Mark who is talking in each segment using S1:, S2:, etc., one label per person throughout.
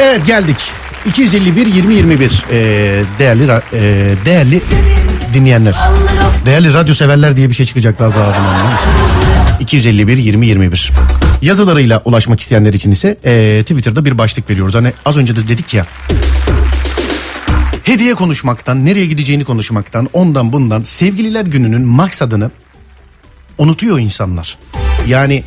S1: Evet geldik. 251 20 21 ee, değerli ra- ee, değerli dinleyenler. Değerli radyo severler diye bir şey çıkacaktı az daha ağzımdan. 251 20 21. Yazılarıyla ulaşmak isteyenler için ise ee, Twitter'da bir başlık veriyoruz. Hani az önce de dedik ya. Hediye konuşmaktan, nereye gideceğini konuşmaktan, ondan bundan sevgililer gününün maksadını unutuyor insanlar. Yani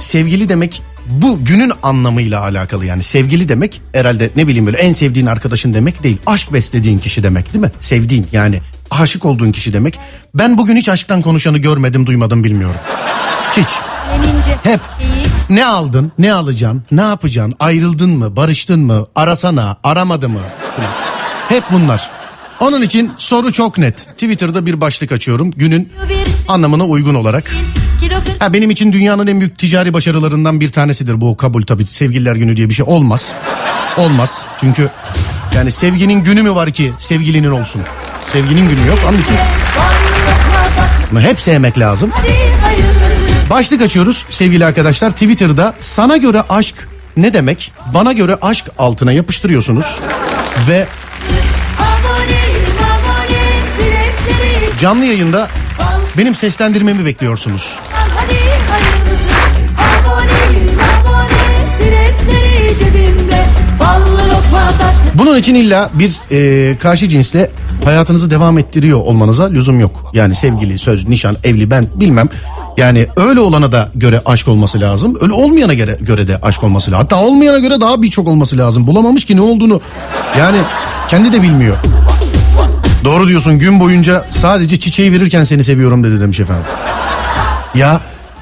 S1: sevgili demek bu günün anlamıyla alakalı yani sevgili demek herhalde ne bileyim böyle en sevdiğin arkadaşın demek değil. Aşk beslediğin kişi demek değil mi? Sevdiğin yani aşık olduğun kişi demek. Ben bugün hiç aşktan konuşanı görmedim duymadım bilmiyorum. Hiç. Hep ne aldın, ne alacaksın, ne yapacaksın, ayrıldın mı, barıştın mı, arasana, aramadı mı? Hep bunlar. Onun için soru çok net. Twitter'da bir başlık açıyorum günün anlamına uygun olarak. Ha benim için dünyanın en büyük ticari başarılarından bir tanesidir bu kabul tabii. Sevgililer günü diye bir şey olmaz. Olmaz. Çünkü yani sevginin günü mü var ki sevgilinin olsun? Sevginin günü yok. Onun için bunu hep sevmek lazım. Başlık açıyoruz sevgili arkadaşlar. Twitter'da sana göre aşk ne demek? Bana göre aşk altına yapıştırıyorsunuz. Ve canlı yayında benim seslendirmemi bekliyorsunuz. Bunun için illa bir e, karşı cinsle hayatınızı devam ettiriyor olmanıza lüzum yok. Yani sevgili, söz, nişan, evli ben bilmem. Yani öyle olana da göre aşk olması lazım. Öyle olmayana göre, göre de aşk olması lazım. Hatta olmayana göre daha birçok olması lazım. Bulamamış ki ne olduğunu. Yani kendi de bilmiyor. Doğru diyorsun gün boyunca sadece çiçeği verirken seni seviyorum dedi demiş efendim. Ya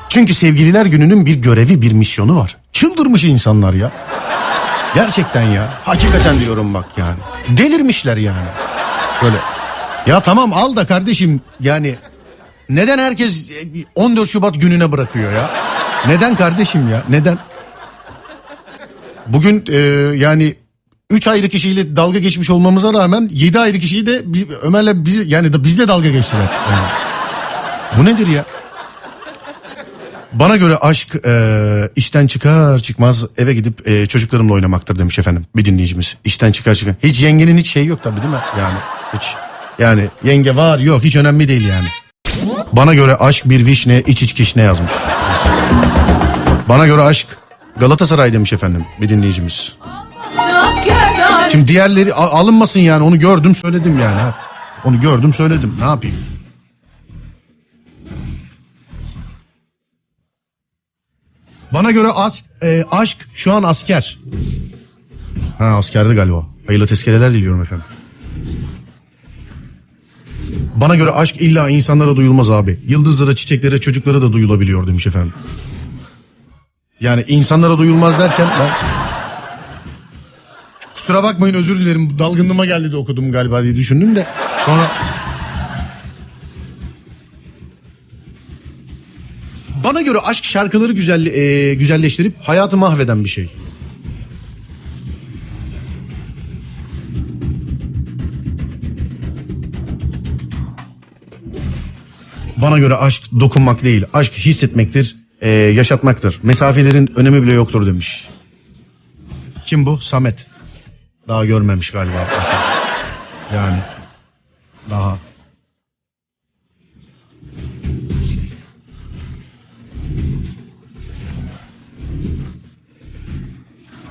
S1: çünkü sevgililer gününün bir görevi bir misyonu var. Çıldırmış insanlar ya. Gerçekten ya. Hakikaten diyorum bak yani. Delirmişler yani. Böyle. Ya tamam al da kardeşim yani neden herkes 14 Şubat gününe bırakıyor ya? Neden kardeşim ya? Neden? Bugün e, yani 3 ayrı kişiyle dalga geçmiş olmamıza rağmen 7 ayrı kişiyi de biz, Ömer'le biz yani da bizle dalga geçtiler. Yani. Bu nedir ya? Bana göre aşk e, işten çıkar çıkmaz eve gidip e, çocuklarımla oynamaktır demiş efendim bir dinleyicimiz. İşten çıkar çıkar. Hiç yengenin hiç şeyi yok tabii değil mi? Yani hiç. Yani yenge var yok hiç önemli değil yani. Bana göre aşk bir vişne iç iç kişne yazmış. Bana göre aşk Galatasaray demiş efendim bir dinleyicimiz. Şimdi diğerleri alınmasın yani onu gördüm söyledim yani. Onu gördüm söyledim ne yapayım. Bana göre as, e, aşk şu an asker. Ha askerdi galiba. Hayırlı tezkereler diliyorum efendim. Bana göre aşk illa insanlara duyulmaz abi. Yıldızlara, çiçeklere, çocuklara da duyulabiliyor demiş efendim. Yani insanlara duyulmaz derken ben... Kusura bakmayın özür dilerim. Dalgınlığıma geldi de okudum galiba diye düşündüm de. Sonra... Bana göre aşk şarkıları güzel, e, güzelleştirip hayatı mahveden bir şey. Bana göre aşk dokunmak değil, aşk hissetmektir, e, yaşatmaktır. Mesafelerin önemi bile yoktur demiş. Kim bu? Samet. Daha görmemiş galiba. Yani daha.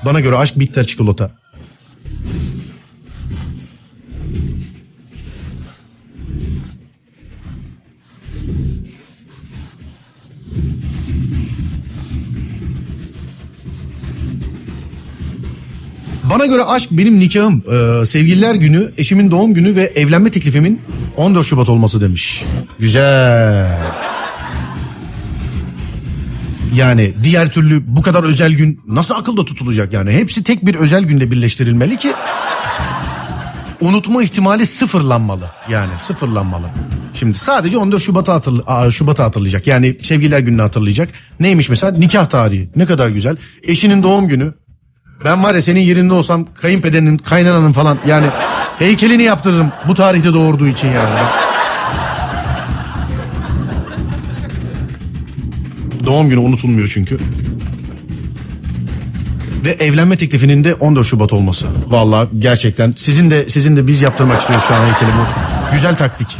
S1: Bana göre aşk bitter çikolata. Bana göre aşk benim nikahım, e, sevgililer günü, eşimin doğum günü ve evlenme teklifimin 14 Şubat olması demiş. Güzel. Yani diğer türlü bu kadar özel gün nasıl akılda tutulacak yani? Hepsi tek bir özel günde birleştirilmeli ki unutma ihtimali sıfırlanmalı. Yani sıfırlanmalı. Şimdi sadece 14 Şubat'ı hatırl Aa, hatırlayacak. Yani sevgililer gününü hatırlayacak. Neymiş mesela? Nikah tarihi. Ne kadar güzel. Eşinin doğum günü. Ben var ya senin yerinde olsam kayınpederinin, kaynananın falan yani heykelini yaptırırım bu tarihte doğurduğu için yani. Doğum günü unutulmuyor çünkü. Ve evlenme teklifinin de 14 Şubat olması. Vallahi gerçekten sizin de sizin de biz yaptırmak istiyoruz şu an heykeli. Güzel taktik.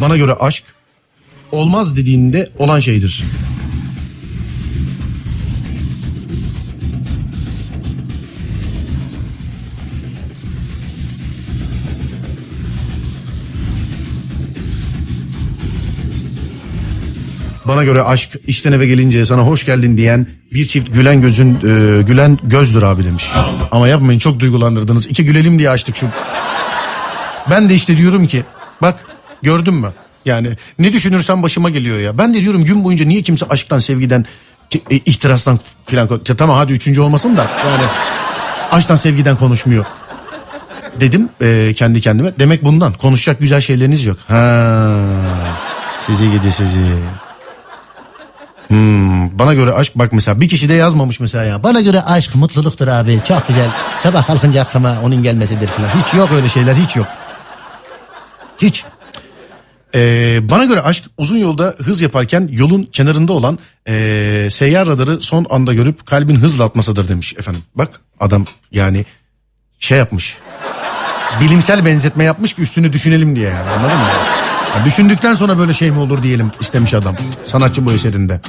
S1: Bana göre aşk olmaz dediğinde olan şeydir. Bana göre aşk işten eve gelince sana hoş geldin diyen bir çift gülen gözün e, gülen gözdür abi demiş. Ama yapmayın çok duygulandırdınız. İki gülelim diye açtık şu. Ben de işte diyorum ki bak gördün mü? Yani ne düşünürsen başıma geliyor ya. Ben de diyorum gün boyunca niye kimse aşktan, sevgiden, e, ihtirastan filan tamam hadi üçüncü olmasın da yani aşktan, sevgiden konuşmuyor. Dedim e, kendi kendime. Demek bundan konuşacak güzel şeyleriniz yok. Ha. Sizi gidi sizi. Hmm, bana göre aşk bak mesela bir kişi de yazmamış mesela ya. Bana göre aşk mutluluktur abi. Çok güzel. Sabah kalkınca aklıma onun gelmesidir falan. Hiç yok öyle şeyler hiç yok. Hiç. Ee, bana göre aşk uzun yolda hız yaparken yolun kenarında olan ee, seyyar radarı son anda görüp kalbin hızla atmasıdır demiş efendim. Bak adam yani şey yapmış. Bilimsel benzetme yapmış ki üstünü düşünelim diye yani anladın mı? Düşündükten sonra böyle şey mi olur diyelim istemiş adam sanatçı bu eserinde.